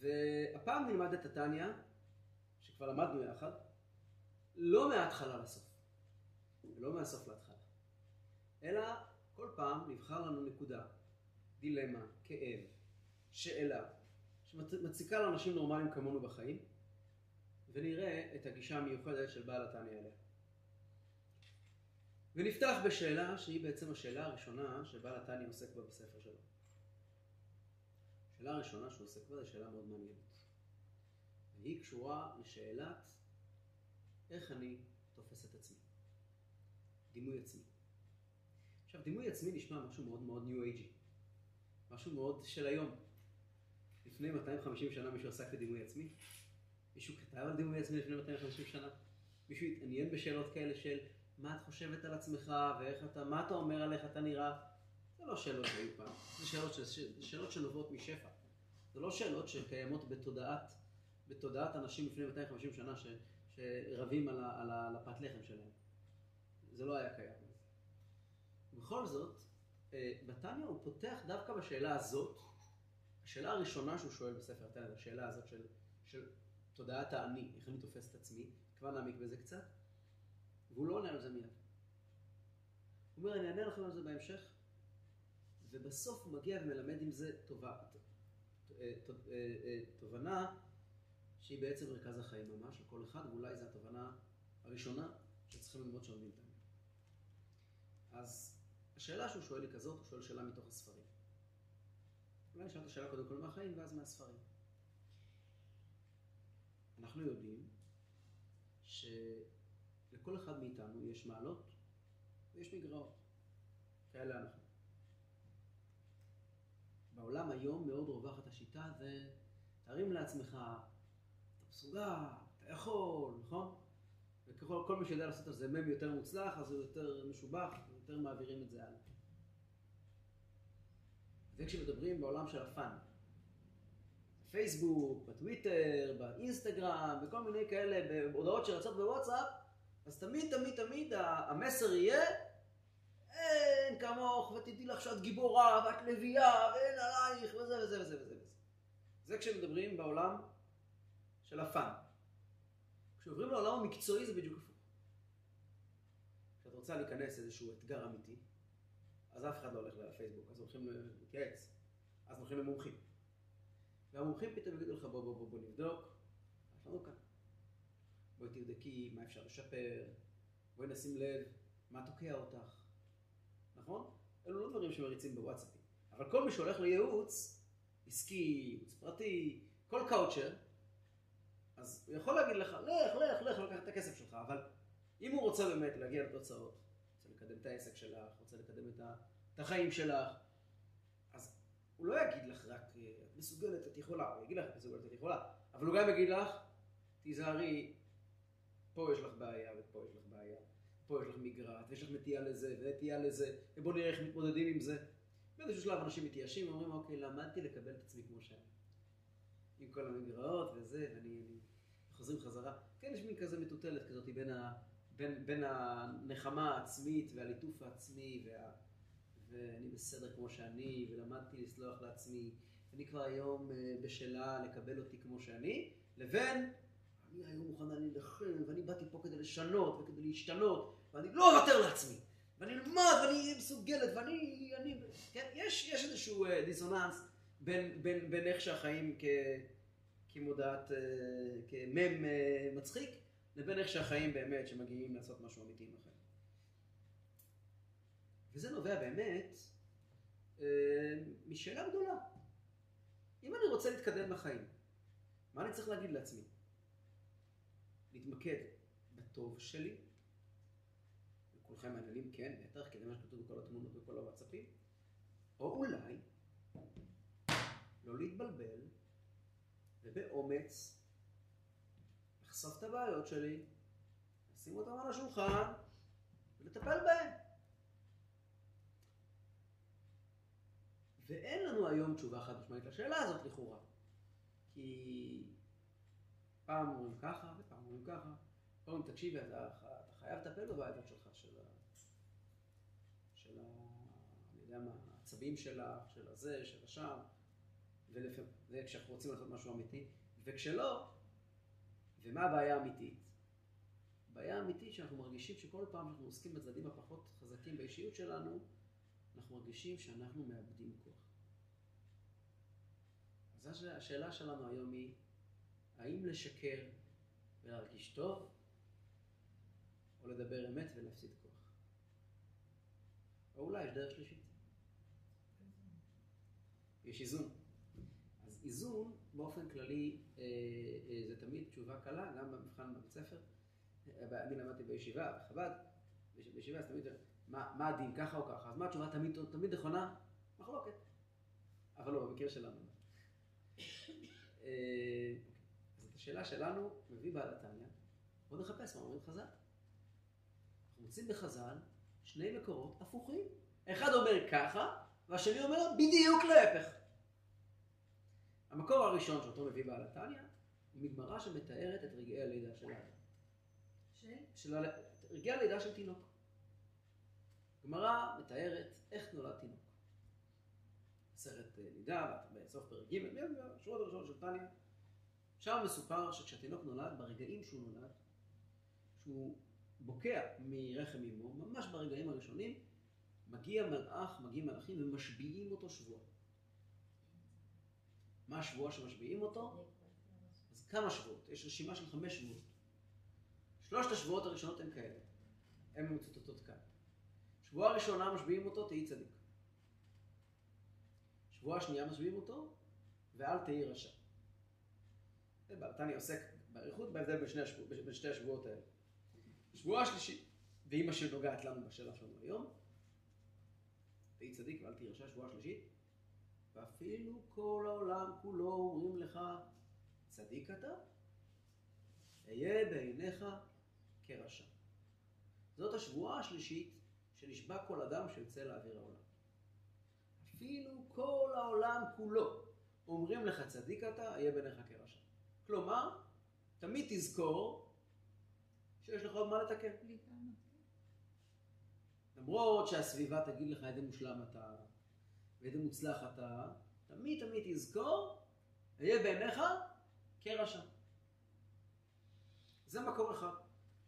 והפעם נלמד את התניא, שכבר למדנו יחד, לא מההתחלה לסוף, ולא מהסוף להתחלה, אלא כל פעם נבחר לנו נקודה, דילמה, כאב, שאלה, שמציקה לאנשים נורמליים כמונו בחיים, ונראה את הגישה המיוחדת של בעל התניא אליה. ונפתח בשאלה שהיא בעצם השאלה הראשונה שבעל התניא עוסק בה בספר שלו. השאלה הראשונה שהוא עוסק בה זו שאלה מאוד מעניינת. והיא קשורה לשאלת איך אני תופס את עצמי. דימוי עצמי. עכשיו, דימוי עצמי נשמע משהו מאוד מאוד ניו אייג'י. משהו מאוד של היום. לפני 250 שנה מישהו עסק בדימוי עצמי? מישהו כתב על דימוי עצמי לפני 250 שנה? מישהו התעניין בשאלות כאלה של מה את חושבת על עצמך ואיך אתה, מה אתה אומר על איך אתה נראה? זה לא שאלות שהיו פעם, זה שאלות, זה שאלות שנובעות משפע. זה לא שאלות שקיימות בתודעת, בתודעת אנשים לפני 250 שנה ש, שרבים על, ה, על, ה, על הפת לחם שלהם. זה לא היה קיים. בכל זאת, אה, בתניא הוא פותח דווקא בשאלה הזאת, השאלה הראשונה שהוא שואל בספר התניא, השאלה הזאת של, של תודעת האני, איך אני תופס את עצמי, כבר נעמיק בזה קצת, והוא לא עונה על זה מיד. הוא אומר, אני אענה לכם על זה בהמשך, ובסוף הוא מגיע ומלמד עם זה טובה, אה, אה, תובנה שהיא בעצם מרכז החיים ממש, לכל אחד, ואולי זו התובנה הראשונה שצריכים ללמוד שעומדים תמיד. אז השאלה שהוא שואל היא כזאת, הוא שואל שאלה מתוך הספרים. אולי נשאל את השאלה קודם כל מהחיים ואז מהספרים. אנחנו יודעים שלכל אחד מאיתנו יש מעלות ויש מגרעות. כאלה אנחנו. בעולם היום מאוד רווחת השיטה זה תרים לעצמך, אתה מסוגל, אתה יכול, נכון? וככל כל מי שיודע לעשות על זה מם יותר מוצלח, אז הוא יותר משובח, יותר מעבירים את זה הלאה. זה כשמדברים בעולם של הפאן. בפייסבוק, בטוויטר, באינסטגרם, בכל מיני כאלה, בהודעות שרצות בוואטסאפ, אז תמיד תמיד תמיד המסר יהיה אין כמוך, ותדעי לך שאת גיבורה, ואת לביאה, ואין עלייך, וזה וזה וזה וזה. זה כשמדברים בעולם של הפאן. כשעוברים לעולם המקצועי זה בדיוק הפוך. כשאת רוצה להיכנס לאיזשהו אתגר אמיתי, אז אף אחד לא הולך לפייסבוק, אז הולכים להתייעץ, אז הולכים למומחים. והמומחים פתאום יגידו לך בוא בוא בוא בוא נבדוק, יש לנו כאן. בואי תבדקי מה אפשר לשפר, בואי נשים לב מה תוקע אותך, נכון? אלו לא דברים שמריצים בוואטסאפים. אבל כל מי שהולך לייעוץ, עסקי, ייעוץ פרטי, כל קאוצ'ר, אז הוא יכול להגיד לך, לך, לך, לך, לקחת את הכסף שלך, אבל אם הוא רוצה באמת להגיע לתוצאות, רוצה לקדם את העסק שלך, רוצה לקדם את החיים שלך, אז הוא לא יגיד לך רק, את מסוגלת, את יכולה, הוא יגיד לך, את מסוגלת, את יכולה, אבל הוא גם יגיד לך, תיזהרי, פה יש לך בעיה ופה יש לך פה יש לך מגרעת, ויש לך נטייה לזה, ונטייה לזה, ובוא נראה איך מתמודדים עם זה. באיזשהו שלב אנשים מתייאשים, אומרים, אוקיי, למדתי לקבל את עצמי כמו שאני. עם כל המגרעות וזה, ואני חוזרים חזרה. כן, יש מין כזה מטוטלת כזאת בין, ה, בין, בין הנחמה העצמית והליטוף העצמי, וה, ואני בסדר כמו שאני, ולמדתי לסלוח לעצמי, ואני כבר היום אה, בשלה לקבל אותי כמו שאני, לבין אני היום מוכנה להילחם, ואני באתי פה כדי לשנות וכדי להשתנות, ואני לא אוותר לעצמי, ואני אלמד, ואני אהיה מסוגלת, ואני, אני, כן, יש, יש איזשהו אה, דיסוננס בין, בין, בין איך שהחיים כ, כמודעת, אה, כמם אה, מצחיק, לבין איך שהחיים באמת, שמגיעים לעשות משהו אמיתי עם החיים. וזה נובע באמת משאלה גדולה. אם אני רוצה להתקדם בחיים, מה אני צריך להגיד לעצמי? להתמקד בטוב שלי, וכולכם מעניינים, כן, בטח, כי זה מה שכתוב בכל התמונות ובכל הוואטסאפים, או אולי לא להתבלבל, ובאומץ לחשוף את הבעיות שלי, לשים אותן על השולחן ולטפל בהן. ואין לנו היום תשובה חד משמעית לשאלה הזאת לכאורה. כי פעם אומרים ככה ופעם אומרים ככה. אומרים, תקשיבי, אתה, אתה חייב לטפל בבעיות שלך, של ה... של ה... אני יודע מה, העצבים שלך, של הזה, של השם. זה כשאנחנו רוצים לעשות משהו אמיתי, וכשלא, ומה הבעיה האמיתית? הבעיה האמיתית שאנחנו מרגישים שכל פעם שאנחנו עוסקים בצדדים הפחות חזקים באישיות שלנו, אנחנו מרגישים שאנחנו מאבדים כוח. אז השאלה שלנו היום היא, האם לשקר ולהרגיש טוב, או לדבר אמת ולהפסיד כוח? או אולי יש דרך שלישית. יש איזון. אז איזון, באופן כללי, אה, אה, זה תמיד תשובה קלה, גם במבחן בבית ספר. אה, אני למדתי בישיבה, בחב"ד, בישיבה אז תמיד, מה, מה הדין, ככה או ככה? אז מה התשובה תמיד, תמיד נכונה? מחלוקת. אבל לא, במקרה שלנו. אז את השאלה שלנו מביא בעל התניא, בואו נחפש מה אומרים חז"ל. אנחנו מוצאים בחז"ל שני מקורות הפוכים. אחד אומר ככה, והשני אומר בדיוק להפך. המקור הראשון שאותו מביא בעל התניא, הוא מגמרא שמתארת את רגעי הלידה של האדם. ש? של ה... רגעי הלידה של תינוק. גמרא מתארת איך נולד תינוק. סרט אה, לידה, בסוף פרק ג', שורות הראשונות של תניא. שם מסופר שכשהתינוק נולד, ברגעים שהוא נולד, שהוא בוקע מרחם אמו, ממש ברגעים הראשונים, מגיע מלאך, מגיעים מלאכים ומשביעים אותו שבועה. מה השבועה שמשביעים אותו? אז כמה שבועות? יש רשימה של חמש שבועות. שלושת השבועות הראשונות הן כאלה. הן מצוטטות כאן. שבועה ראשונה משביעים אותו, תהי צדיק. שבועה שנייה משביעים אותו, ואל תהי רשע. תני עוסק באריכות בהבדל בין, השבוע, בין שתי השבועות האלה. שבועה שלישית, והיא מה שנוגעת לנו בשאלה שלנו היום, תהי צדיק ואל תהי רשע, שבועה שלישית, ואפילו כל העולם כולו אומרים לך, צדיק אתה, אהיה בעיניך כרשע. זאת השבועה השלישית שנשבע כל אדם שיוצא לאוויר העולם. אפילו כל העולם כולו אומרים לך צדיק אתה, אהיה בעיניך כרשע. כלומר, תמיד תזכור שיש לך עוד מה לתקן. למרות שהסביבה תגיד לך איזה מושלם אתה, ואיזה מוצלח אתה, תמיד תמיד תזכור, אהיה בעיניך כרשע. זה מקור אחד.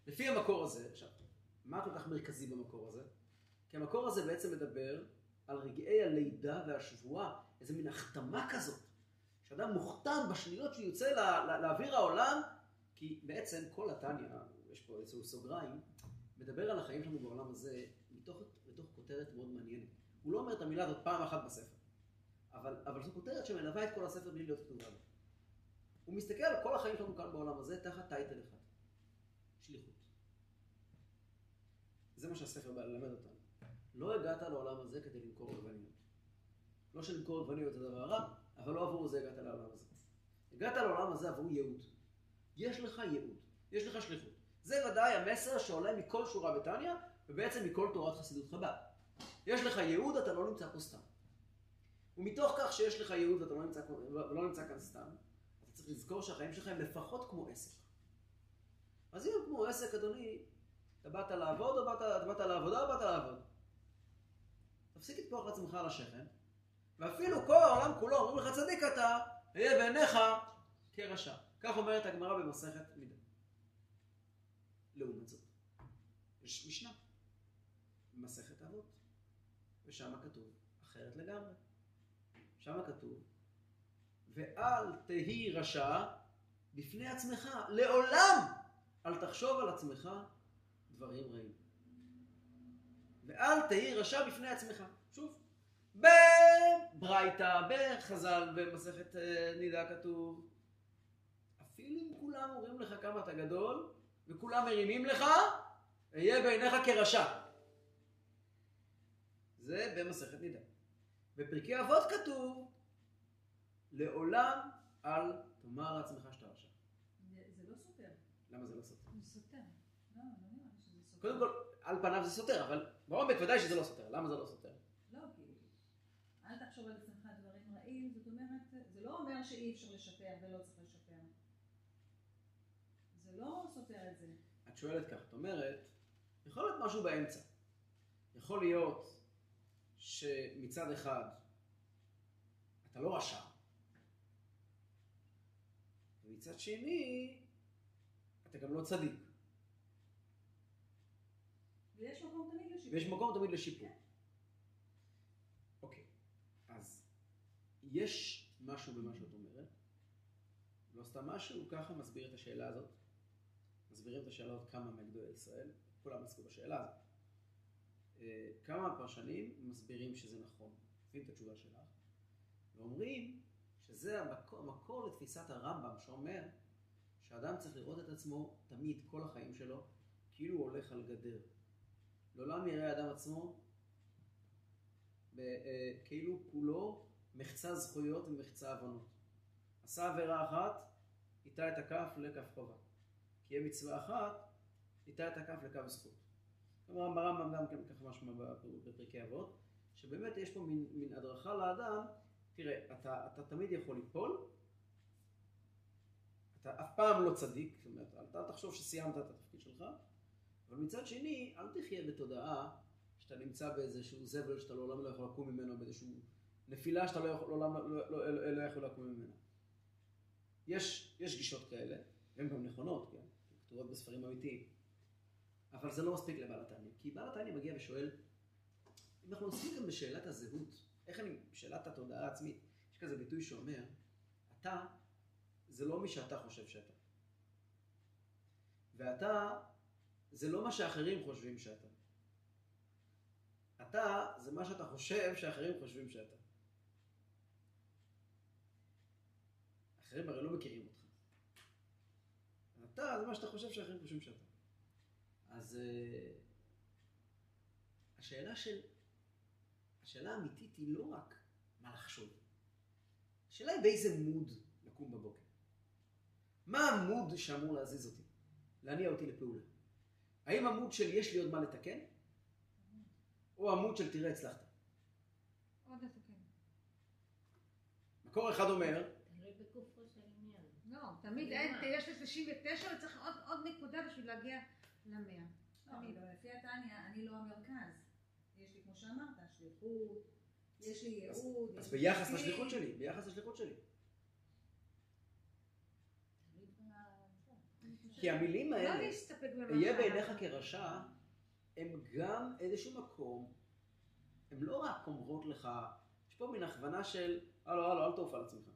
לפי המקור הזה, עכשיו, מה כל כך מרכזי במקור הזה? כי המקור הזה בעצם מדבר על רגעי הלידה והשבועה, איזה מין החתמה כזאת, שאדם מוכתם בשניות שהוא יוצא לא, לאוויר העולם, כי בעצם כל התניא, יש פה איזשהו סוגריים, מדבר על החיים שלנו בעולם הזה מתוך, מתוך כותרת מאוד מעניינת. הוא לא אומר את המילה הזאת פעם אחת בספר, אבל, אבל זו כותרת שמלווה את כל הספר בלי להיות כתובה לו. הוא מסתכל על כל החיים שלנו כאן בעולם הזה תחת טייטל אחד, שליחות. זה מה שהספר בא ללמד אותנו. לא הגעת לעולם הזה כדי למכור עגבניות. לא שלמכור עגבניות זה דבר רע, אבל לא עבור זה הגעת לעולם הזה. הגעת לעולם הזה עבור ייעוד. יש לך ייעוד, יש לך שליחות. זה ודאי המסר שעולה מכל שורה בתניא, ובעצם מכל תורת חסידות חב"ד. יש לך ייעוד, אתה לא נמצא פה סתם. ומתוך כך שיש לך ייעוד ואתה לא נמצא, לא נמצא כאן סתם, אתה צריך לזכור שהחיים שלך הם לפחות כמו עסק. אז אם כמו עסק, אדוני, אתה באת לעבוד או באת, אתה באת לעבודה או באת לעבוד? תפסיק לתפוח לעצמך על השכם, ואפילו כל העולם כולו אומרים לך צדיק אתה, אהיה בעיניך כרשע. כך אומרת הגמרא במסכת מידה. לעומת זאת, יש משנה במסכת אבות, ושם כתוב אחרת לגמרי. שם כתוב, ואל תהי רשע בפני עצמך, לעולם אל תחשוב על עצמך דברים רעים. ואל תהי רשע בפני עצמך. שוב, בברייתא, בחז"ל, במסכת אה, נידה כתוב, אפילו אם כולם אומרים לך כמה אתה גדול, וכולם מרימים לך, אהיה בעיניך כרשע. זה במסכת נידה. בפרקי אבות כתוב, לעולם אל תאמר לעצמך שאתה רשע. זה לא סותר. למה זה לא סותר? זה סותר. לא, לא נראה לי שזה סותר. קודם כל, על פניו זה סותר, אבל בעומק ודאי שזה לא סותר. למה זה לא סותר? לא, כי אל תחשוב על עצמך דברים רעים, זאת אומרת, זה לא אומר שאי אפשר לשפר ולא צריך לשפר. זה לא סותר את זה. את שואלת כך, את אומרת, יכול להיות משהו באמצע. יכול להיות שמצד אחד אתה לא רשע, מצד שני, אתה גם לא צדיק. ויש מקום תמיד לשיפור. ויש מקום תמיד לשיפור. אוקיי, אז יש משהו במה שאת אומרת, לא סתם משהו, ככה מסביר את השאלה הזאת. מסבירים את השאלה הזאת כמה מגדולי ישראל, כולם עסקו בשאלה הזאת. אה, כמה פרשנים מסבירים שזה נכון, מביאים את התשובה שלך, ואומרים שזה המקור, המקור לתפיסת הרמב"ם שאומר שאדם צריך לראות את עצמו תמיד, כל החיים שלו, כאילו הוא הולך על גדר. לעולם יראה האדם עצמו אה, כאילו כולו מחצה זכויות ומחצה הבנות. עשה עבירה אחת, איתה את הכף לכף חובה. קיים מצווה אחת, איתה את הכף לכף זכות. הרמב"ם גם כן ככה משמע בפרקי אבות, שבאמת יש פה מין, מין הדרכה לאדם, תראה, אתה, אתה תמיד יכול ליפול, אתה אף פעם לא צדיק, זאת אומרת, אל תחשוב שסיימת את התפקיד שלך, אבל מצד שני, אל תחיה בתודעה שאתה נמצא באיזשהו זבל שאתה לעולם לא יכול לקום ממנו, באיזשהו נפילה שאתה לא יכול, לעולם לא, לא, לא, לא יכול לקום ממנה. יש, יש גישות כאלה, והן גם נכונות, כן? כתובות בספרים אמיתיים. אבל זה לא מספיק לבעל התניא, כי בעל התניא מגיע ושואל, אם אנחנו עושים גם בשאלת הזהות, איך אני, בשאלת התודעה העצמית, יש כזה ביטוי שאומר, אתה, זה לא מי שאתה חושב שאתה. ואתה, זה לא מה שאחרים חושבים שאתה. אתה, זה מה שאתה חושב שאחרים חושבים שאתה. אחרים הרי לא מכירים אותך. אתה, זה מה שאתה חושב שאחרים חושבים שאתה. אז uh, השאלה של, השאלה האמיתית היא לא רק מה לחשוב. השאלה היא באיזה מוד לקום בבוקר. מה המוד שאמור להזיז אותי? להניע אותי לפעולה. האם המוד של יש לי עוד מה לתקן? או המוד של תראה הצלחת? עוד לתקן. מקור אחד אומר, תלוי בגופו של עניין. לא, תמיד יש לי 39 וצריך עוד, עוד נקודה בשביל להגיע למאה. לא, תמיד. אבל לפי התניא, אני לא המרכז. יש לי, כמו שאמרת, שליחות, יש לי ייעוד. אז ביחס. לשליחות שלי, ביחס לשליחות שלי. כי המילים לא האלה, אהיה שאמרת. בעיניך כרשע, הם גם איזשהו מקום, הם לא רק אומרות לך, יש פה מין הכוונה של, הלו, הלו, אל תעוף על עצמך.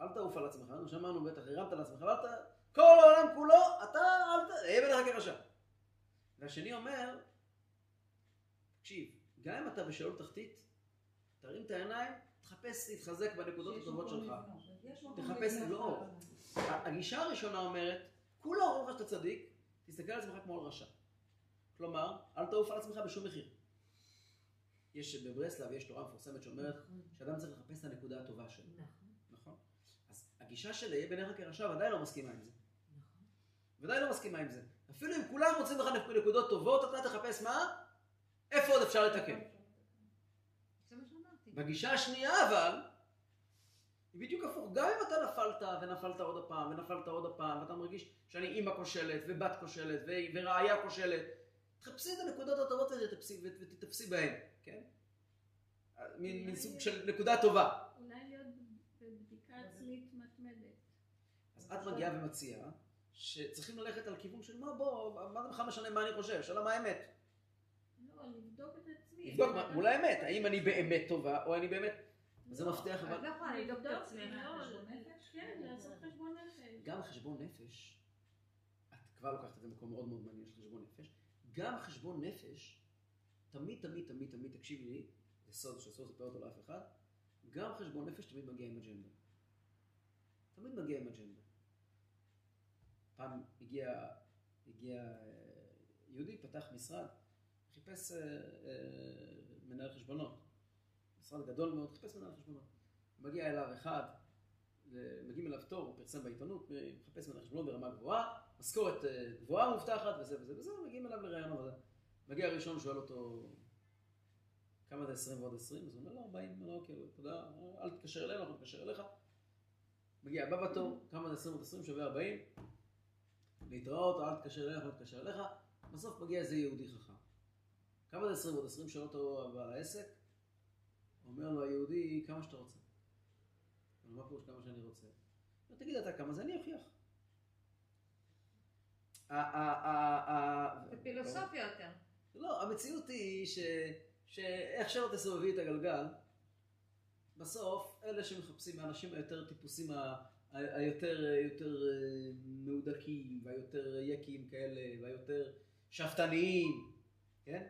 אל תעוף על עצמך, אנחנו שמענו בטח, הרמת על עצמך, ואל. כל העולם כולו, אתה אל ת... אהיה בעיניך כרשע. והשני אומר, תקשיב, גם אם אתה בשאול תחתית, תרים את העיניים, תחפש להתחזק בנקודות הטובות שלך. תחפש- לא. הגישה הראשונה אומרת, כולם אומרים לך שאתה צדיק, תסתכל על עצמך כמו על רשע. כלומר, אל תעוף על עצמך בשום מחיר. יש בברסלב, יש תורה מפורסמת שאומרת נכון, שאדם צריך לחפש את הנקודה הטובה שלו, נכון, נכון? אז הגישה של יהיה בעיניך כרשע ודאי לא מסכימה עם זה. ודאי לא מסכימה עם זה. אפילו אם כולם מוצאים לך נקודות טובות, אתה תחפש מה? איפה עוד אפשר לתקן? בגישה השנייה אבל, היא בדיוק הפוך. גם אם אתה נפלת ונפלת עוד פעם ונפלת עוד פעם ואתה מרגיש שאני אימא כושלת ובת כושלת ורעיה כושלת, תחפשי את הנקודות הטובות האלה ותתפסי- בהן, כן? מין מין סוג של נקודה טובה. אולי להיות בבדיקה עצמית מתמדת. אז את מגיעה ומציעה שצריכים ללכת על כיוון של מה בוא, מה זה בכלל משנה מה אני חושב, שאלה מה האמת. לא, לבדוק את עצמי. לבדוק מול האמת, האם אני באמת טובה או אני באמת... זה לא, מפתח את אבל... לא יכולה לבדוק את עצמך. חשבון נפש? כן, לעשות חשבון נפש. גם חשבון נפש, את כבר לוקחת את זה למקום מאוד מאוד מעניין של חשבון נפש, גם חשבון נפש, תמיד תמיד תמיד תמיד, תקשיבי לי, זה סוד שאסור לספר אותו לאף אחד, גם חשבון נפש תמיד מגיע עם אג'נדה. תמיד מגיע עם אג'נדה. פעם הגיע, הגיע אה, יהודי, פתח משרד, חיפש אה, אה, מנהל חשבונות. משרד גדול מאוד, חיפש מנהל חשבונות. מגיע אליו אחד, מגיעים אליו תור, הוא פרסם בעיתונות, מחפש מנהל חשבונות ברמה גבוהה, משכורת גבוהה מובטחת וזה וזה וזה, מגיעים אליו לראיון עבודה. מגיע הראשון, שואל אותו, כמה זה 20 ועוד 20? אז הוא אומר לו 40, הוא אומר לו, אוקיי, תודה, אל תתקשר אלינו, אנחנו נתקשר אליך. מגיע הבא בתור, כמה זה 20 ועוד 20? שווה 40. להתראות, אל תתקשר אליך, לא תתקשר אליך. בסוף מגיע איזה יהודי חכם. כמה זה 20 ועוד 20? שואל אותו בעל העסק. אומר לו היהודי, כמה שאתה רוצה. אבל מה פירוש כמה שאני רוצה? תגיד אתה כמה זה, אני אוכיח. זה פילוסופיה יותר. לא, המציאות היא. שאיך שלא תסובבי את הגלגל, בסוף אלה שמחפשים, האנשים היותר טיפוסים, היותר יותר אה, מהודקים, והיותר יקים כאלה, והיותר שאפתניים, כן?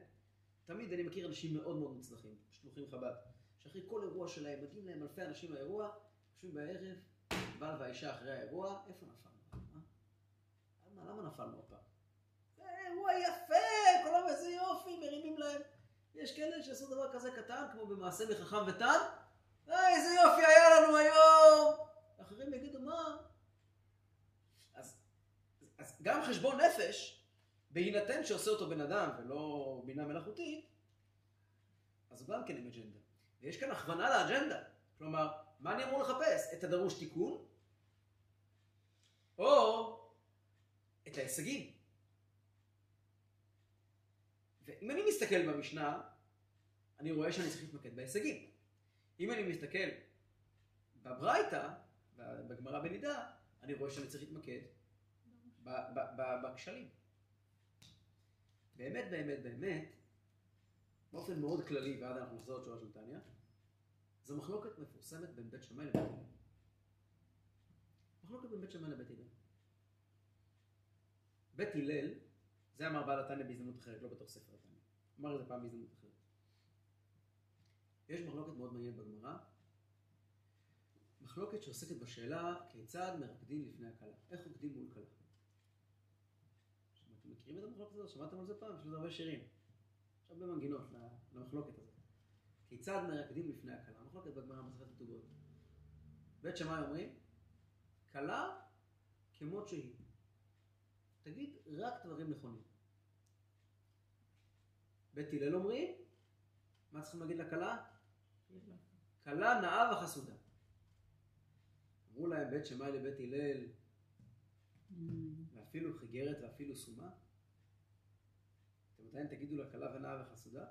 תמיד אני מכיר אנשים מאוד מאוד מוצלחים, שלוחים חב"ד, שאחרי כל אירוע שלהם, מגיעים להם אלפי אנשים לאירוע, יושבים בערב, בעל והאישה אחרי האירוע, איפה נפלנו? אה? למה, למה נפלנו הפעם? אירוע יפה, כולם איזה יופי, מרימים להם. יש כאלה שעשו דבר כזה קטן, כמו במעשה מחכם וטן, אה, איזה יופי היה לנו היום! אחרים יגידו, מה? אז, אז גם חשבון נפש, בהינתן שעושה אותו בן אדם ולא בינה מלאכותית, אז הוא גם כן עם אג'נדה. ויש כאן הכוונה לאג'נדה. כלומר, מה אני אמור לחפש? את הדרוש תיקון, או את ההישגים. ואם אני מסתכל במשנה, אני רואה שאני צריך להתמקד בהישגים. אם אני מסתכל בברייתא, בגמרא בנידה, אני רואה שאני צריך להתמקד בכשלים. באמת, באמת, באמת, באופן מאוד כללי, ואז אנחנו נחזור לתשובה של זו מחלוקת מפורסמת בין בית שמאי לבית הלל. מחלוקת בין בית שמאי לבית הלל. בית הלל, זה אמר בעל התניא בהזדמנות אחרת, לא בתוך ספר התניא. אמר את זה פעם בהזדמנות אחרת. יש מחלוקת מאוד מעניינת בגמרא, מחלוקת שעוסקת בשאלה כיצד מרקדים לפני הכלה. איך רוקדים מול כלה. אתם מכירים את המחלוקת הזאת? שמעתם על זה פעם? יש לזה הרבה שירים. יש הרבה מנגינות למחלוקת הזאת. כיצד מרקדים לפני הכלה? המחלוקת בגמרא מסכת כתובות. בית שמאי אומרים, כלה כמות שהיא. תגיד רק דברים נכונים. בית הלל אומרים, מה צריכים להגיד לכלה? כלה נאה וחסודה. אמרו להם בית שמאי לבית הלל, ואפילו חיגרת ואפילו סומה? אתם עדיין תגידו לה כלה ונאה וחסודה?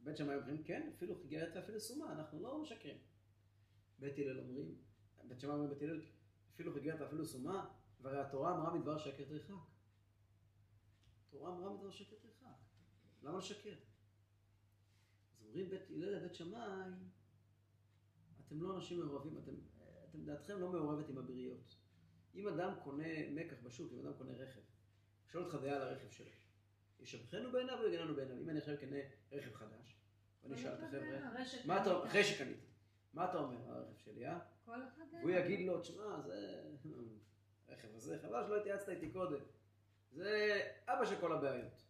בית שמאי אומרים, כן, אפילו חיגרת ואפילו סומה, אנחנו לא משקרים. בית הלל אומרים, בית שמאי אומרים בית הלל, אפילו חיגרת ואפילו סומה, והרי התורה אמרה מדבר שקר תרחק. התורה אמרה מדבר שקר תרחק. למה לשקר? אז אומרים בית הלל לבית שמאי, אתם לא אנשים מעורבים, אתם, אתם דעתכם לא מעורבת עם הבריות. אם אדם קונה מקח בשוק, אם אדם קונה רכב, שואל אותך דעה על הרכב שלו. ישבחנו בעיניו או יגננו בעיניו? אם אני עכשיו קנה רכב חדש, ואני אשאל את החבר'ה. אחרי שקניתי, מה אתה אומר על הרכב שלי, אה? כל אחד... והוא יגיד לו, תשמע, זה... הרכב הזה, חבל שלא התייעצת איתי קודם. זה אבא של כל הבעיות.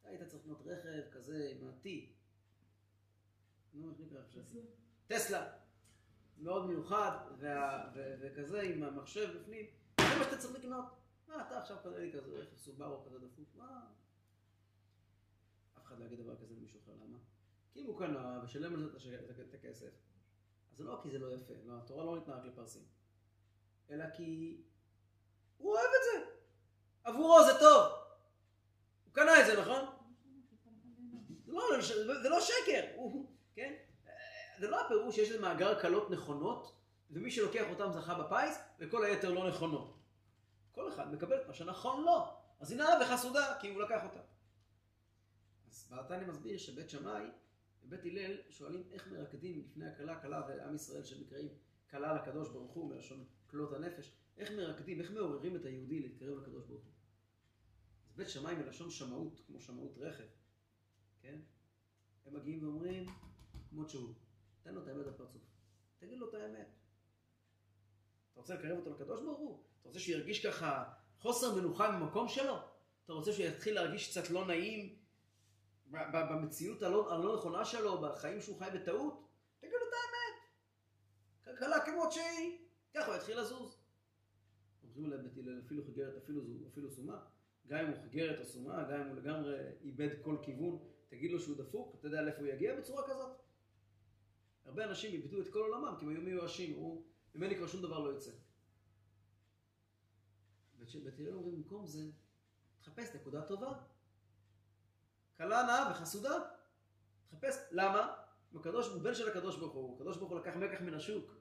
אתה היית צריך לקנות רכב כזה עם ה-T. נו, איך נקרא עכשיו? טסלה. מאוד מיוחד, וה- ו- וכזה עם המחשב בפנים. זה מה שאתה צריך לקנות. מה, אתה עכשיו קונה לי כזה רכב סובארו כזה דפוק? מה? אף אחד לא יגיד דבר כזה למישהו אחר, למה? כי אם הוא קנה ושילם על זה את הכסף, אז זה לא כי זה לא יפה, לא, התורה לא ניתנה רק לפרסים. אלא כי הוא אוהב את זה. עבורו זה טוב. הוא קנה את זה, נכון? זה לא, זה לא שקר, כן? זה לא הפירוש שיש איזה מאגר קלות נכונות, ומי שלוקח אותם זכה בפיס, וכל היתר לא נכונות. כל אחד מקבל את מה שנכון לו. אז הנה וחסודה, כי הוא לקח אותה. אז בעתני מסביר שבית שמאי ובית הלל שואלים איך מרקדים לפני הכלה, כלה ועם ישראל שנקראים כלה לקדוש ברוך הוא, מלשון כלות הנפש, איך מרקדים, איך מעוררים את היהודי להתקרב לקדוש ברוך הוא. אז בית שמאי מלשון שמאות, כמו שמאות רכב, כן? הם מגיעים ואומרים, כמות שהוא, תן לו את האמת בפרצוף, תגיד לו את האמת. אתה רוצה לקרב אותו לקדוש ברוך הוא? אתה רוצה שהוא ירגיש ככה חוסר מנוחה במקום שלו? אתה רוצה שהוא יתחיל להרגיש קצת לא נעים במציאות הלא, הלא נכונה שלו, בחיים שהוא חי בטעות? תגיד לו את האמת. כלכלה כמות שהיא, ככה הוא יתחיל לזוז. להם בית הלל, אפילו חיגרת, אפילו, אפילו סומה. גם אם הוא חיגרת או סומה, גם אם הוא לגמרי איבד כל כיוון, תגיד לו שהוא דפוק, אתה יודע לאיפה הוא יגיע בצורה כזאת. הרבה אנשים איבדו את כל עולמם, כי הם היו מיואשים, אמרו, ממני כבר שום דבר לא יצא. בית הלל אומרים, במקום זה, תחפש נקודה טובה. קלה נאה וחסודה. תחפש, למה? הקדוש, הוא בן של הקדוש ברוך הוא, הקדוש ברוך הוא לקח מקח מן השוק.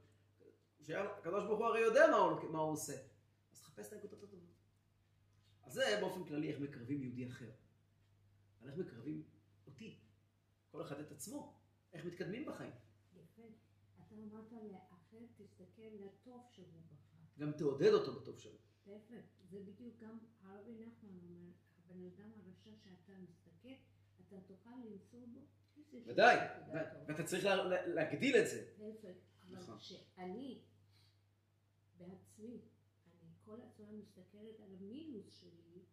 שהקדוש ברוך הוא הרי יודע מה הוא, מה הוא עושה. אז תחפש את הנקודות הטובות. אז זה באופן כללי איך מקרבים יהודי אחר. אבל איך מקרבים אותי, כל אחד את עצמו, איך מתקדמים בחיים. אתה אמרת לאחר, תסתכל לטוב שהוא בחר. גם תעודד אותו בטוב שלו. יפה. זה בדיוק גם הרבי נחמן אומר, הבן אדם הרשע שאתה מסתכל, אתה תוכל למצוא בו ודאי. ואתה צריך לה, לה, להגדיל את זה. להפך, אבל נכון. שאני בעצמי, אני כל הזמן מסתכלת על המינוס שלי,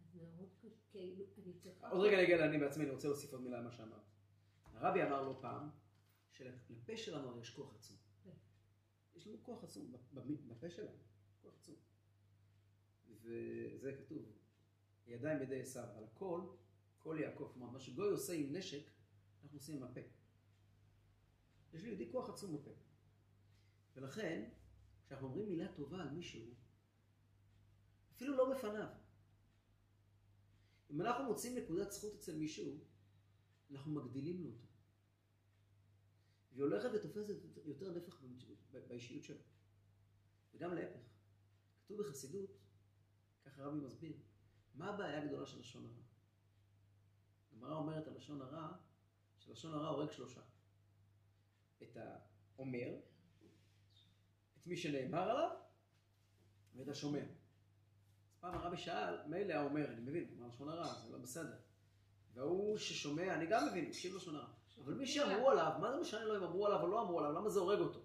אז מאוד כאילו, אני צריכה... עוד רגע נגיע לאני בעצמי, אני רוצה להוסיף עוד מילה על מה שאמרת. הרבי אמר לא פעם, שלפה שלנו הרי יש כוח עצום. כן. יש לנו כוח עצום, בפה שלנו, כוח עצום. וזה כתוב, ידיים ידי עשיו, על הכל, כל יעקב. כלומר, מה שגוי עושה עם נשק, אנחנו עושים עם הפה. יש ליהודי כוח עצום בפה. ולכן, כשאנחנו אומרים מילה טובה על מישהו, אפילו לא בפניו, אם אנחנו מוצאים נקודת זכות אצל מישהו, אנחנו מגדילים לו אותו. והיא הולכת ותופסת יותר נפח באישיות שלו. וגם להפך. כתוב בחסידות, ככה רבי מסביר, מה הבעיה הגדולה של לשון הרע? הגמרא אומרת על לשון הרע, שלשון הרע הורג שלושה. את האומר, את מי שנאמר עליו, ואת השומע. אז פעם הרבי שאל, מילא האומר, אני מבין, מה לשון הרע, זה לא בסדר. והוא ששומע, אני גם מבין, מקשיב לשון הרע. אבל מי שאמרו עליו, מה זה משנה לו אם אמרו עליו או לא אמרו עליו, למה זה הורג אותו?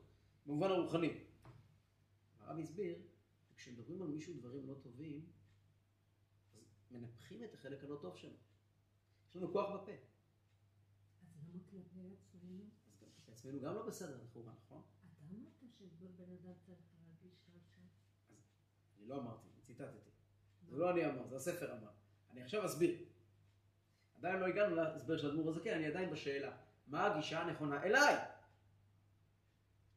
במובן הרוחני. הרב הסביר, כשמדברים על מישהו דברים לא טובים, אז מנפחים את החלק הלא טוב שלו. יש לנו כוח בפה. אז למה כלפי עצמנו? אז גם כלפי עצמנו גם לא בסדר לכאורה, נכון? אתה אמרת שבן אדם צריך להרגיש רשע. אני לא אמרתי, ציטטתי. זה לא אני אמר, זה הספר אמר. אני עכשיו אסביר. עדיין לא הגענו להסבר של אדמו"ר הזקן, אני עדיין בשאלה. מה הגישה הנכונה אליי?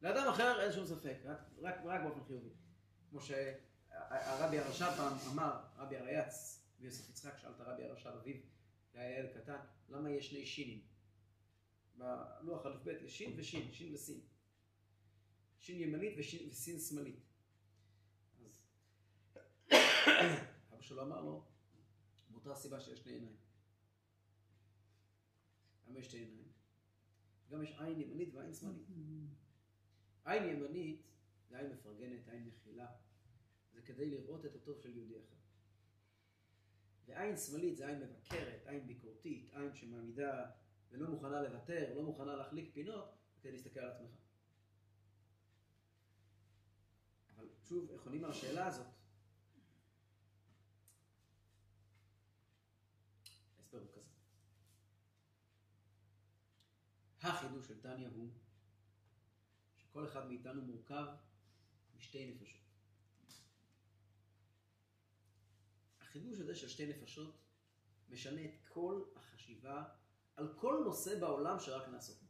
לאדם אחר אין שום ספק, רק, רק, רק באופן חיובי. כמו שהרבי הרש"ב פעם אמר, רבי הרייץ ויוסף יצחק שאל את הרבי הרש"ב אביו, היה ילד קטן, למה יש שני שינים? בלוח א' ב' יש שין ושין, שין וסין. שין ימנית ושין, וסין שמאלית. אז אבא שלו אמר לו, מאותה הסיבה שיש שני עיניים. למה יש שתי עיניים? גם יש עין ימנית ועין שמאלית. עין ימנית זה עין מפרגנת, עין מכילה. זה כדי לראות את הטוב של יהודי אחר. ועין שמאלית זה עין מבקרת, עין ביקורתית, עין שמעמידה ולא מוכנה לוותר, לא מוכנה להחליק פינות, כדי להסתכל על עצמך. אבל שוב, איך עונים על השאלה הזאת? ההסבר הוא כזה. החידוש של טניה הוא שכל אחד מאיתנו מורכב משתי נפשות. החידוש הזה של שתי נפשות משנה את כל החשיבה על כל נושא בעולם שרק נעסוק בו.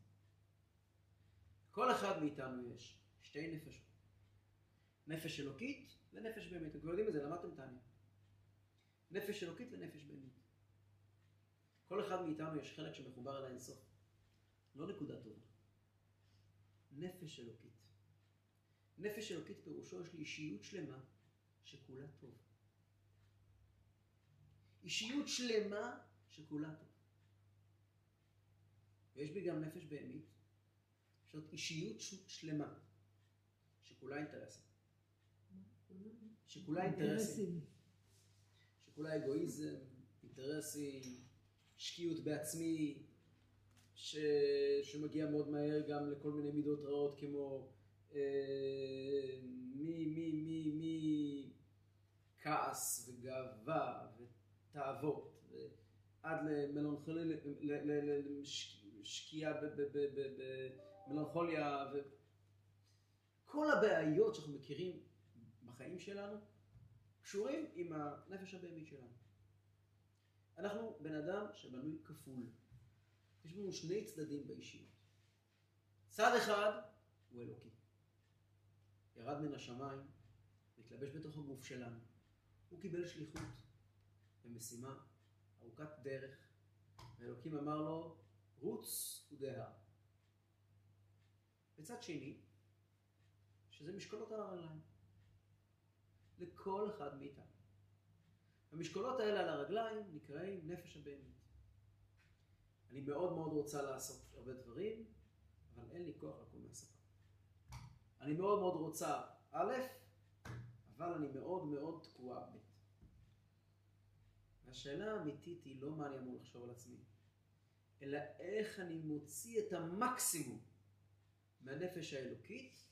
כל אחד מאיתנו יש שתי נפשות. נפש אלוקית ונפש בהמית. אתם יודעים את זה, למדתם טניה. נפש אלוקית ונפש בהמית. כל אחד מאיתנו יש חלק שמחובר אל האינסוף. לא נקודה טובה. נפש אלוקית. נפש אלוקית פירושו יש לי אישיות שלמה שכולה טוב. אישיות שלמה שכולה טוב. ויש בי גם נפש בהמית, זאת אישיות שלמה, שכולה אינטרסים. שכולה אינטרסים. שכולה אגואיזם, אינטרסים, שקיעות בעצמי, ש... שמגיע מאוד מהר גם לכל מיני מידות רעות כמו אה, מי, מי, מי, מי, כעס וגאווה ותאוות, עד לשקיעה במלנכוליה, וכל הבעיות שאנחנו מכירים בחיים שלנו קשורים עם הנפש הבהמית שלנו. אנחנו בן אדם שבנוי כפול. יש לנו שני צדדים באישיות. צד אחד הוא אלוקי. ירד מן השמיים, התלבש בתוך הגוף שלנו. הוא קיבל שליחות ומשימה ארוכת דרך, ואלוקים אמר לו, רוץ ודהר. וצד שני, שזה משקולות על הרגליים. לכל אחד מאיתנו. המשקולות האלה על הרגליים נקראים נפש הבהמית. אני מאוד מאוד רוצה לעשות הרבה דברים, אבל אין לי כוח לקום מהספה. אני מאוד מאוד רוצה א', אבל אני מאוד מאוד תקועה ב'. והשאלה האמיתית היא לא מה אני אמור לחשוב על עצמי, אלא איך אני מוציא את המקסימום מהנפש האלוקית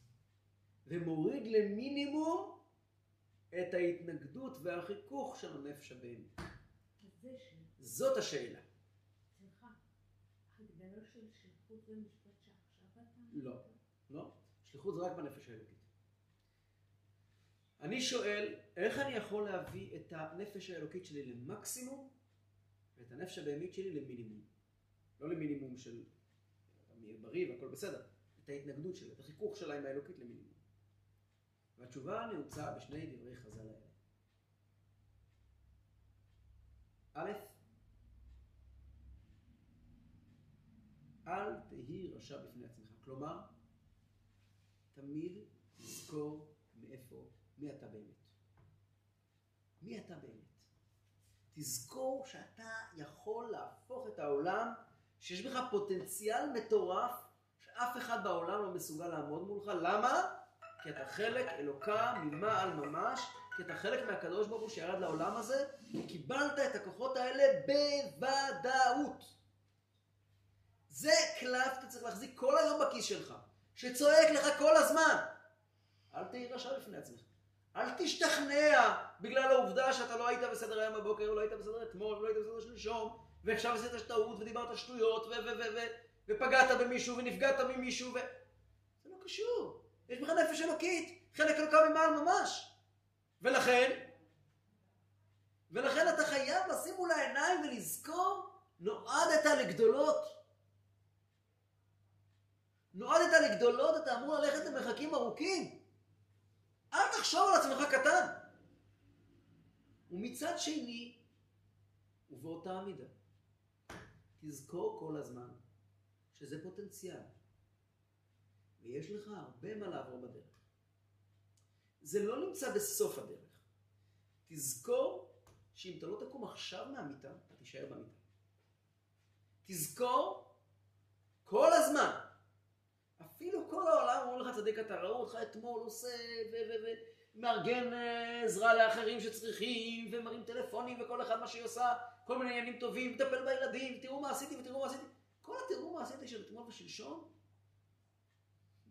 ומוריד למינימום את ההתנגדות והחיכוך של הנפש הבהמית. ש... זאת השאלה. שליחות ומשפט שעכשיו אתה... לא. לא, שליחות זה רק בנפש האלוקית. אני שואל, איך אני יכול להביא את הנפש האלוקית שלי למקסימום, ואת הנפש הבהמית שלי למינימום. לא למינימום של אני בריא והכל בסדר, את ההתנגדות שלה, את החיכוך שלה עם האלוקית למינימום. והתשובה נעוצה בשני דברי חז"ל האלה. א', אל תהי רשע בפני עצמך. כלומר, תמיד תזכור מאיפה, מי אתה באמת. מי אתה באמת. תזכור שאתה יכול להפוך את העולם, שיש בך פוטנציאל מטורף, שאף אחד בעולם לא מסוגל לעמוד מולך. למה? כי אתה חלק אלוקה ממעל ממש, כי אתה חלק מהקדוש ברוך הוא שירד לעולם הזה, וקיבלת את הכוחות האלה בוודאות. זה קלף אתה צריך להחזיק כל היום בכיס שלך, שצועק לך כל הזמן. אל תהי רשע בפני עצמך. אל תשתכנע בגלל העובדה שאתה לא היית בסדר היום בבוקר, לא היית בסדר אתמול, לא היית בסדר שלשום, ועכשיו עשית טעות ודיברת שטויות, ו- ו- ו- ו- ופגעת במישהו ונפגעת ממישהו, ו... זה לא קשור. יש בך נפש אלוקית, חלק אלוקה ממעל ממש. ולכן, ולכן אתה חייב לשים מול העיניים ולזכור, נועדת לגדולות. נועדת לגדולות, אתה אמור ללכת למרחקים ארוכים. אל תחשוב על עצמך קטן. ומצד שני, ובאותה מידה, תזכור כל הזמן שזה פוטנציאל, ויש לך הרבה מה לעבור בדרך. זה לא נמצא בסוף הדרך. תזכור שאם אתה לא תקום עכשיו מהמיטה, אתה תישאר במיטה. תזכור כל הזמן אפילו כל העולם אומרים לך צדיק אתה, ראו אותך אתמול עושה ומארגן אה, עזרה לאחרים שצריכים ומרים טלפונים וכל אחד מה שהיא עושה, כל מיני עניינים טובים, מטפל בילדים, תראו מה עשיתי ותראו מה עשיתי. כל התראו מה עשיתי של אתמול ושלשום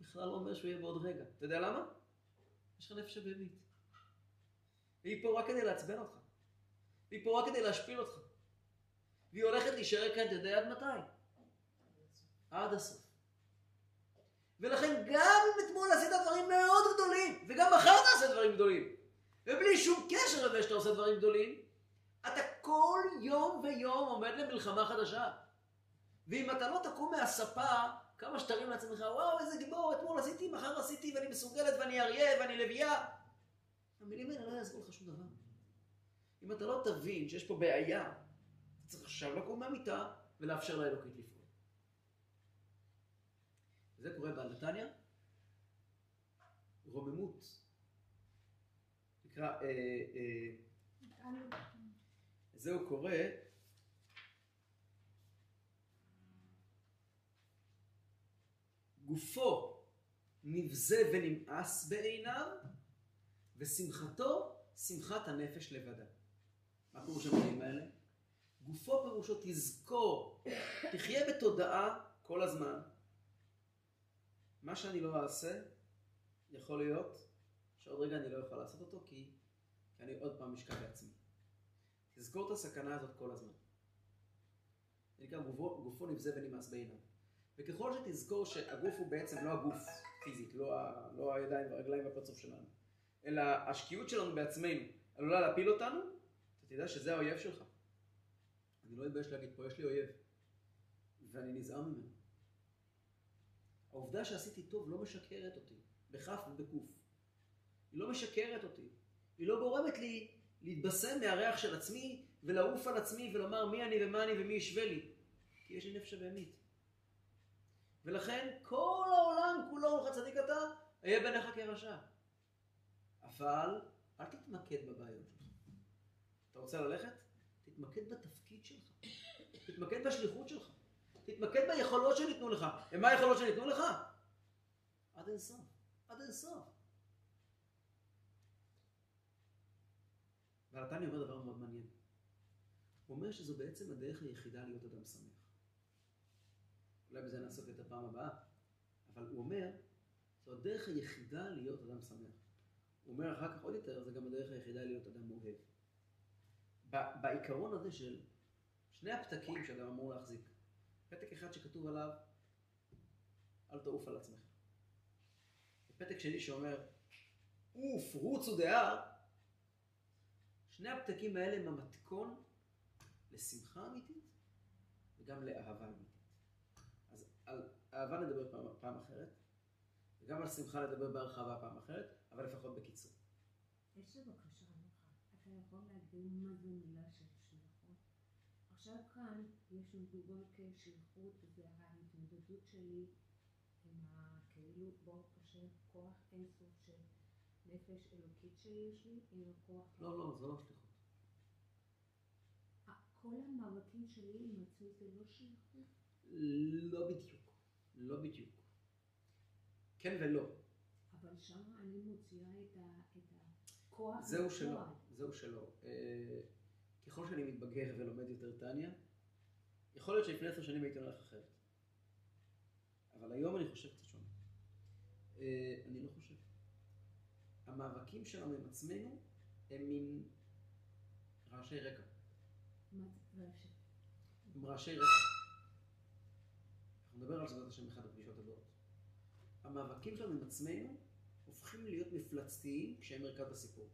בכלל לא אומר שהוא יהיה בעוד רגע. אתה יודע למה? יש לך נפש הבהמית. והיא פה רק כדי לעצבן אותך. והיא פה רק כדי להשפיל אותך. והיא הולכת להישאר כאן, אתה יודע עד מתי? עד הסוף. ולכן גם אם אתמול עשית דברים מאוד גדולים, וגם מחר תעשה דברים גדולים, ובלי שום קשר לזה שאתה עושה דברים גדולים, אתה כל יום ויום עומד למלחמה חדשה. ואם אתה לא תקום מהספה, כמה שתרים לעצמך, וואו, איזה גיבור, אתמול עשיתי, מחר עשיתי, ואני מסוגלת, ואני אריה, ואני לביאה. המילים האלה לא יעזרו לך שום דבר. אם אתה לא תבין שיש פה בעיה, אתה צריך עכשיו לקום מהמיטה ולאפשר לאלוקית לפעול. זה קורה בעל נתניה. רוממות. נקרא, אה, אה, זהו קורה גופו נבזה ונמאס בעיניו, ושמחתו שמחת הנפש לבדה. מה פירוש המילים האלה? גופו פירושו תזכור, תחיה בתודעה כל הזמן, מה שאני לא אעשה, יכול להיות שעוד רגע אני לא אוכל לעשות אותו, כי, כי אני עוד פעם משקע בעצמי. תזכור את הסכנה הזאת כל הזמן. זה נקרא גופו, גופו נבזה ונמאס בעיניו. וככל שתזכור שהגוף הוא בעצם לא הגוף פיזית, לא, ה, לא הידיים והרגליים והפרצוף שלנו, אלא השקיעות שלנו בעצמנו עלולה להפיל אותנו, אתה תדע שזה האויב שלך. אני לא מתבייש להגיד, פה יש לי אויב, ואני נזהר ממנו. העובדה שעשיתי טוב לא משקרת אותי, בכף ובקוף. היא לא משקרת אותי. היא לא גורמת לי להתבשם מהריח של עצמי ולעוף על עצמי ולומר מי אני ומה אני ומי ישווה לי. כי יש לי נפש הבהמית. ולכן כל העולם כולו, לך צדיק אתה, אהיה בעיניך כרשע. אבל אל תתמקד בבעיות. אתה רוצה ללכת? תתמקד בתפקיד שלך. תתמקד בשליחות שלך. תתמקד ביכולות שניתנו לך. ומה היכולות שניתנו לך? עד אין סוף. עד אין סוף. והרתני אומר דבר מאוד מעניין. הוא אומר שזו בעצם הדרך היחידה להיות אדם שמח. אולי בזה נעסוק את הפעם הבאה, אבל הוא אומר, זו הדרך היחידה להיות אדם שמח. הוא אומר אחר כך עוד יותר, זה גם הדרך היחידה להיות אדם אוהב. בעיקרון הזה של שני הפתקים שאדם אמור להחזיק, פתק אחד שכתוב עליו, אל תעוף על עצמך. ופתק שני שאומר, עוף, רוצו דהר, שני הפתקים האלה הם המתכון לשמחה אמיתית וגם לאהבה אמיתית. אז על אהבה נדבר פעם, פעם אחרת, וגם על שמחה נדבר בהרחבה פעם אחרת, אבל לפחות בקיצור. יש לי בקשה ממך. אתה יכול להגדיר מה זה מילה של? עכשיו כאן יש לנו דוגמא כשליחות, וזה ההתמודדות שלי עם ה... כאילו, ברוך השם, כוח אינסוף של נפש אלוקית שיש לי, עם הכוח... לא, לא, זה לא שליחות. כל המאבקים שלי עם עצמי זה לא שליחות? לא בדיוק. לא בדיוק. כן ולא. אבל שם אני מוציאה את הכוח זהו שלא. זהו שלא. ככל שאני מתבגר ולומד יותר טניה, יכול להיות שלפני עשר שנים הייתי הולך אחרת. אבל היום אני חושב קצת שונה. אה, אני לא חושב. המאבקים שלנו עם עצמנו הם מין רעשי רקע. מה זה רשת? עם רעשי רקע. אנחנו נדבר על זה בעזרת השם באחת הפגישות הבאות. המאבקים שלנו עם עצמנו הופכים להיות מפלצתיים כשהם מרכז הסיפור.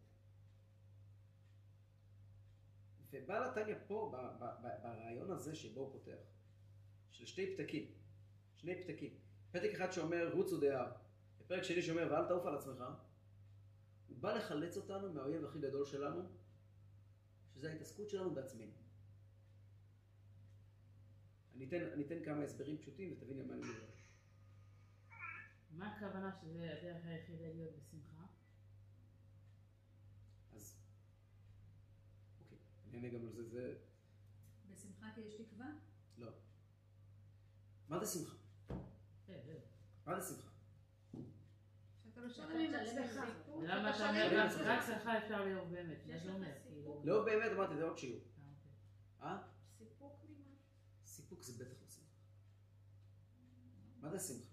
ובעל התניא פה, ברעיון הזה שבו הוא פותח, של שתי פתקים, שני פתקים. פתק אחד שאומר רוצו דהר, ופרק שני שאומר ואל תעוף על עצמך, הוא בא לחלץ אותנו מהאויב הכי גדול שלנו, שזה ההתעסקות שלנו בעצמנו. אני אתן, אני אתן כמה הסברים פשוטים ותבין על מה אני מדבר. מה הכוונה שזה הדרך היחידה להיות בשמחה? אז, אענה גם על זה, זה, בשמחה כי יש תקווה? לא. מה זה שמחה? כן. מה זה שמחה? לא. למה אתה אומר רק שלך אפשר לאהוב באמת? סיפוק. כאילו? לא באמת אמרתי, זה עוד שיעור. אה, אוקיי. אה? סיפוק ממה? סיפוק זה בטח לא שמחה. מה זה שמחה?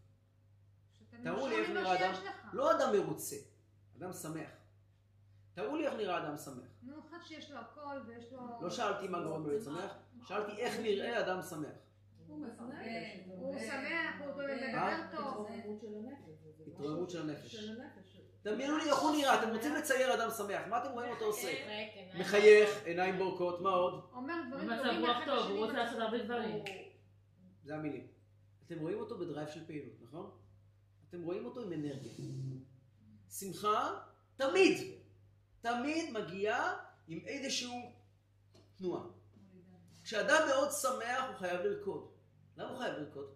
תראו לי איך נראה אדם. לא אדם מרוצה, אדם שמח. תראו לי איך נראה אדם שמח. נו, אחד שיש לו הכל ויש לו... לא שאלתי מה גורם לו להיות שמח, שאלתי איך נראה אדם שמח. הוא שמח, הוא אה? מדבר טוב. התרוממות של הנפש. זה משהו התרוממות של הנפש. דמיינו לי איך הוא נראה, אתם רוצים לצייר אדם שמח, מה אתם רואים אותו עושה? כן, מחייך, עיניים בורקות, מה עוד? אומר דברים טובים רוח טוב, הוא רוצה לעשות הרבה דברים. זה המילים. אתם רואים אותו בדרייב של פעילות, נכון? אתם רואים אותו עם אנרגיה. שמחה, תמיד, תמיד מגיעה עם איזשהו תנועה. כשאדם מאוד שמח הוא חייב לרקוד. למה הוא חייב לרקוד?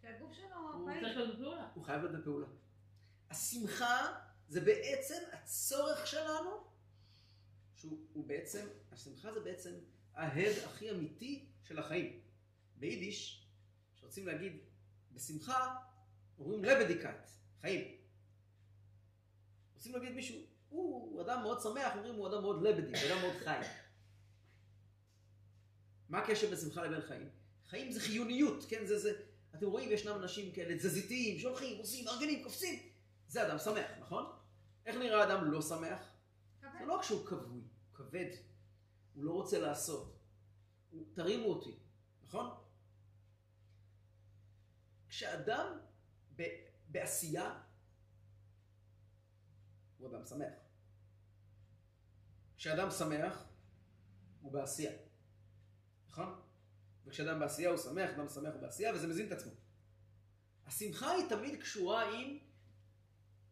כי הגוף שלו הוא. צריך להיות בפעולה. הוא חייב להיות בפעולה. השמחה זה בעצם הצורך שלנו, שהוא הוא בעצם, השמחה זה בעצם ההד הכי אמיתי של החיים. ביידיש, כשרוצים להגיד בשמחה, אומרים לבדיקת, חיים. רוצים להגיד מישהו, הוא, אדם מאוד שמח, אומרים הוא אדם מאוד לבדי, הוא אדם מאוד חי. מה הקשר בין שמחה לבין חיים? חיים זה חיוניות, כן? זה, זה, אתם רואים, ישנם אנשים כאלה תזזיתיים, שהולכים, עושים, מארגנים, קופצים. זה אדם שמח, נכון? איך נראה אדם לא שמח? זה לא רק שהוא כבוי, הוא כבד. הוא לא רוצה לעשות. הוא, תרימו אותי, נכון? כשאדם ב, בעשייה, הוא אדם שמח. כשאדם שמח, הוא בעשייה. נכון? וכשאדם בעשייה הוא שמח, אדם שמח הוא בעשייה, וזה מזין את עצמו. השמחה היא תמיד קשורה עם,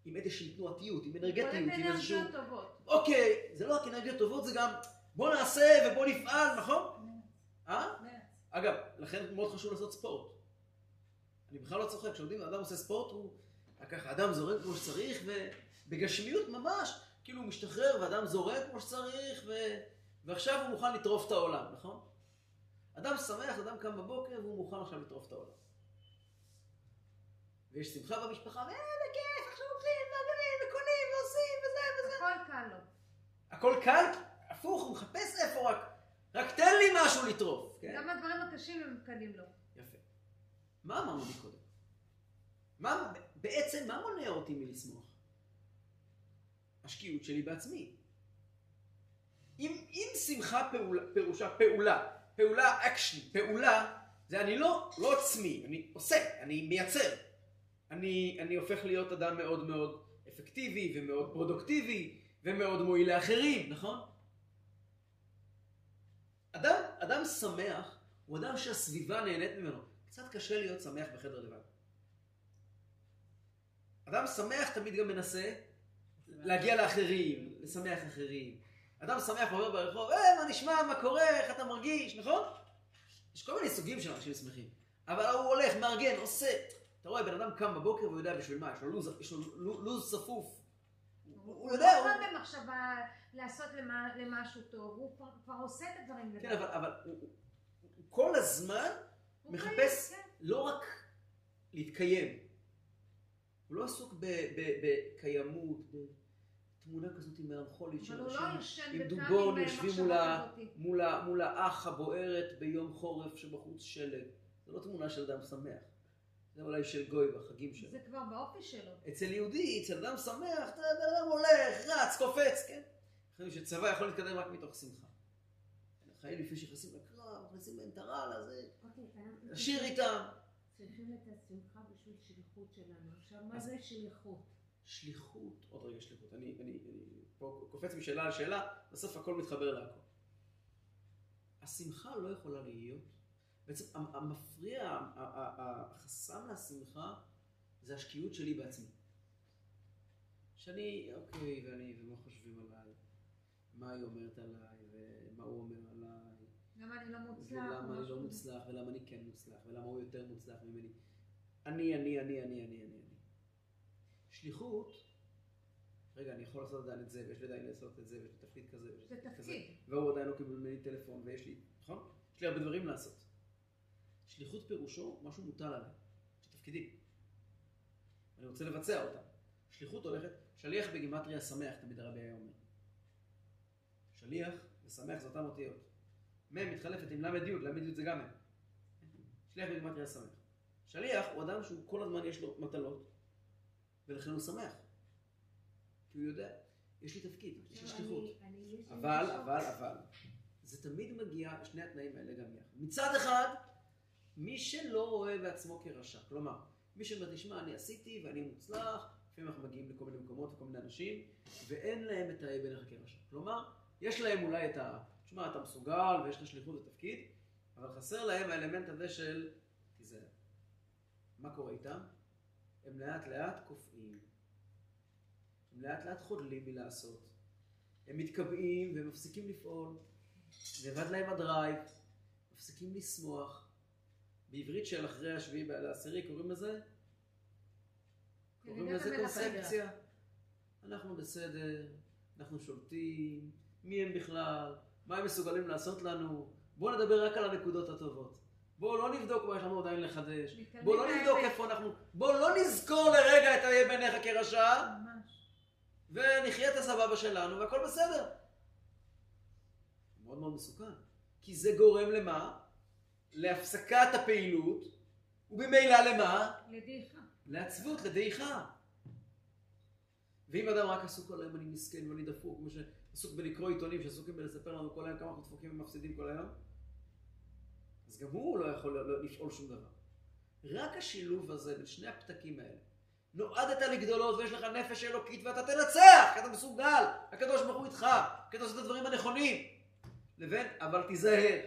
עם איזושהי תנועתיות, עם אנרגטיות, עם איזשהו... אנרגיות טובות. אוקיי, זה לא רק אנרגיות טובות, זה גם בוא נעשה ובוא נפעל, נכון? אה? אגב, לכן מאוד חשוב לעשות ספורט. אני בכלל לא צוחק, כשאדם עושה ספורט, הוא... ככה אדם זורם כמו שצריך, ובגשמיות ממש, כאילו הוא משתחרר ואדם זורם כמו שצריך, ו... ועכשיו הוא מוכן לטרוף את העולם, נכון? אדם שמח, אדם קם בבוקר והוא מוכן עכשיו לטרוף את העולם. ויש שמחה במשפחה, ואין, בכיף, עכשיו הולכים, ועגלים, וקונים, ועושים, וזה וזה. הכל קל לו. הכל קל, הפוך, הוא מחפש איפה רק, רק תן לי משהו לטרוף. כן? גם הדברים הקשים הם קלים לו. יפה. מה אמרנו מקודם? מה, בעצם, מה מונע אותי מלשמוח? השקיעות שלי בעצמי. אם, אם שמחה פעולה, פירושה פעולה, פעולה אקשן, פעולה, זה אני לא, לא עצמי, אני עושה, אני מייצר. אני, אני הופך להיות אדם מאוד מאוד אפקטיבי ומאוד פרודוקטיבי ומאוד מועיל לאחרים, נכון? אדם, אדם שמח הוא אדם שהסביבה נהנית ממנו. קצת קשה להיות שמח בחדר לבד. אדם שמח תמיד גם מנסה להגיע לאחרים, לשמח אחרים. אדם שמח עובר ברחוב, אה, מה נשמע, מה קורה, איך אתה מרגיש, נכון? יש כל מיני סוגים של אנשים שמחים. אבל הוא הולך, מארגן, עושה. אתה רואה, בן אדם קם בבוקר והוא יודע בשביל מה, יש לו לוז, יש לו לו- לוז צפוף. הוא יודע, הוא הוא... לא במחשבה לעשות למשהו טוב, הוא כבר- עושה את הדברים לבד. כן, אבל, הוא, כל הזמן מחפש כן. לא רק להתקיים. הוא לא עסוק בקיימות, בתמונה כזאת מלנכולית של הוא אנשים לא עם דובון עם יושבים מול ה-. מול ה- מול האח הבוערת ביום חורף שבחוץ שלג. זו לא תמונה של אדם שמח. זה אולי של גוי בחגים שלו. זה כבר באופי שלו. אצל יהודי, אצל אדם שמח, אדם הולך, רץ, קופץ, כן? יודעים שצבא יכול להתקדם רק מתוך שמחה. החיילים לפני שנכנסים לקרב, מכניסים בהם את הרעל הזה, אוקיי, אנחנו לשיר איתם. צריכים את השמחה בשביל שליחות שלנו. עכשיו, מה זה שליחות? שליחות, עוד רגע שליחות, אני, אני, אני פה קופץ משאלה לשאלה, בסוף הכל מתחבר להכל. השמחה לא יכולה להיות, בעצם המ- המפריע, החסם לשמחה זה השקיעות שלי בעצמי. שאני, אוקיי, ואני, ומה חושבים עליי, מה היא אומרת עליי, ומה הוא אומר עליי, למה אני לא מוצלח? ולמה אני לא. מוצלח, ולמה אני כן מוצלח, ולמה הוא יותר מוצלח ממני. אני, אני, אני, אני, אני, אני. שליחות, רגע, אני יכול לעשות עדיין את זה, ויש לי עדיין לעשות את זה, ויש לי תפקיד כזה, ויש לי תפקיד כזה. והוא עדיין לא קיבל ממני טלפון, ויש לי, נכון? יש לי הרבה דברים לעשות. שליחות פירושו משהו מוטל עליי, יש תפקידים. אני רוצה לבצע אותם. שליחות הולכת, שליח בגימטריה שמח, תמיד הרבי היה אומר. שליח ושמח זה אותן אותיות. מ' מתחלפת עם ל"י, ל"י זה גם מ'. שליח בגימטריה שמח. שליח הוא אדם שהוא כל הזמן יש לו מטלות, ולכן הוא שמח. כי הוא יודע, יש לי תפקיד, יש לי שליחות. אבל, אבל, אבל, זה תמיד מגיע, שני התנאים האלה גם יחד. מצד אחד, מי שלא רואה בעצמו כרשע, כלומר, מי שאומר, תשמע, אני עשיתי ואני מוצלח, לפעמים אנחנו מגיעים לכל מיני מקומות וכל מיני אנשים, ואין להם את האבן בעיניך כרשע. כלומר, יש להם אולי את ה... תשמע, אתה מסוגל ויש לך שליחות ותפקיד, אבל חסר להם האלמנט הזה של תיזהר. מה קורה איתם? הם לאט לאט קופאים. הם לאט לאט חודלים מלעשות. הם מתקבעים והם מפסיקים לפעול. נאבד להם הדרייב, מפסיקים לשמוח. בעברית של אחרי השביעי לעשירי קוראים לזה? קוראים לזה קונספציה. אנחנו בסדר, אנחנו שולטים, מי הם בכלל, מה הם מסוגלים לעשות לנו. בואו נדבר רק על הנקודות הטובות. בואו לא נבדוק מה יש לנו עדיין לחדש. בואו לא נבדוק. איפה אנחנו, בואו לא נזכור לרגע את היהיה בעיניך כרשע. ונחיה את הסבבה שלנו והכל בסדר. מאוד מאוד מסוכן. כי זה גורם למה? להפסקת הפעילות, ובמילא למה? לדעיכה. לעצבות, לדעיכה. ואם אדם רק עסוק כל היום, אני מסכן ואני דפוק, כמו שעסוק בלקרוא עיתונים, שעסוקים בלספר לנו כל היום כמה אנחנו דפוקים ומפסידים כל היום, אז גם הוא לא יכול לא- לפעול שום דבר. רק השילוב הזה בין שני הפתקים האלה, נועדת לגדולות ויש לך נפש אלוקית ואתה תנצח, כי אתה מסוגל, הקדוש ברוך הוא איתך, כי אתה עושה את הדברים הנכונים, לבין, אבל תיזהר.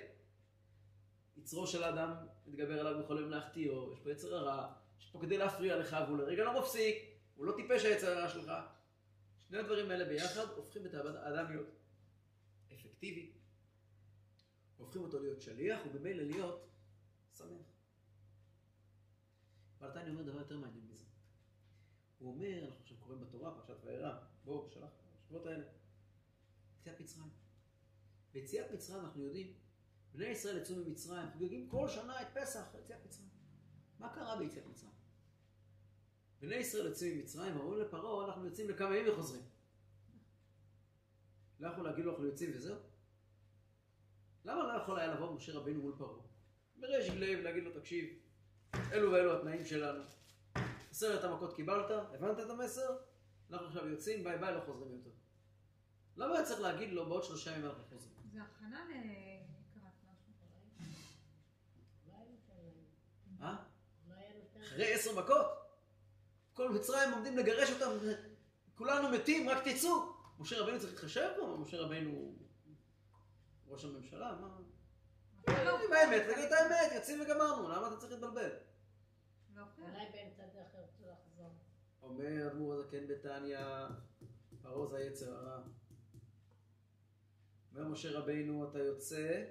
יצרו של אדם מתגבר עליו בכל יום להחטיאו, יש פה יצר הרע, יש פה כדי להפריע לך, והוא לרגע לא מפסיק, הוא לא טיפש היצר הרע שלך. שני הדברים האלה ביחד הופכים את האדם להיות אפקטיבי, הופכים אותו להיות שליח, ובמילא להיות שמח. אני אומר דבר יותר מעניין מזה. הוא אומר, אנחנו עכשיו קוראים בתורה, פרשת וירא, בואו, שלח, בשבועות האלה. יציאת מצרים. ביציאת מצרים אנחנו יודעים, בני ישראל יצאו ממצרים, חוגגים כל שנה את פסח, יציאת מצרים. מה קרה ביציאת מצרים? בני ישראל יוצאים ממצרים, אומרים לפרעה, אנחנו יוצאים לכמה ימים וחוזרים. לא יכול להגיד לו אנחנו יוצאים וזהו? למה לא יכול היה לבוא משה רבינו מול פרעה? בריש גלי ולהגיד לו, תקשיב, אלו ואלו התנאים שלנו. עשרת המכות קיבלת, הבנת את המסר? אנחנו עכשיו יוצאים, ביי ביי, לא חוזרים יותר. למה היה צריך להגיד לו בעוד שלושה ימים אנחנו חוזרים? זה הכנה לקראת משהו. אה? אחרי עשר מכות? כל מצרים עומדים לגרש אותם, כולנו מתים, רק תצאו. משה רבינו צריך להתחשב בו? משה רבינו ראש הממשלה? מה? עם האמת, תגיד את האמת, יוצאים וגמרנו, למה אתה צריך להתבלבל? לא אוכל. אולי באמצע הדרך ירצו לחזור. אומר אדמו"ר הזקן בתניא, זה היצר הרע. אומר משה רבינו, אתה יוצא,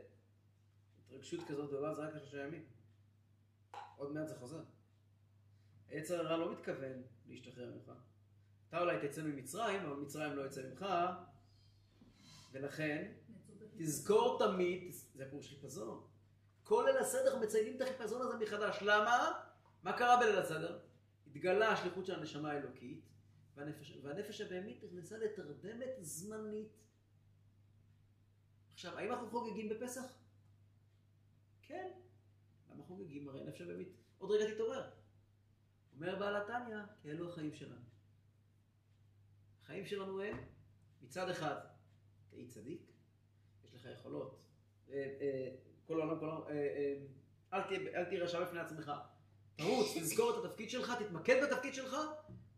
התרגשות כזאת גדולה זה רק לשלושה ימים. עוד מעט זה חוזר. היצר הרע לא מתכוון להשתחרר ממך. אתה אולי תצא ממצרים, אבל מצרים לא יצא ממך, ולכן תזכור תמיד, זה הפירוש חיפזון. כל ליל הסדר מציינים את החיפזון הזה מחדש. למה? מה קרה בליל הסדר? התגלה השליחות של הנשמה האלוקית, והנפש, והנפש הבהמית נכנסה לתרדמת זמנית. עכשיו, האם אנחנו חוגגים בפסח? כן. למה חוגגים? הרי הנפש הבהמית עוד רגע תתעורר. אומר בעל התניא, כי אלו החיים שלנו. החיים שלנו הם, מצד אחד, תהי צדיק, לך יכולות. אה, אה, כל העולם, כל העולם, אה, אל תהיה רשע בפני עצמך. תרוץ, תזכור את התפקיד שלך, תתמקד בתפקיד שלך,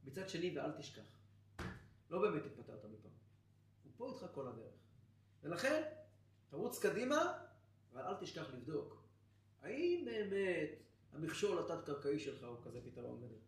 מצד שני ואל תשכח. לא באמת התפטרת מפעם. הוא פה איתך כל הדרך. ולכן, תרוץ קדימה, אבל אל תשכח לבדוק. האם באמת המכשול התת-קרקעי שלך הוא כזה פתרון גדול?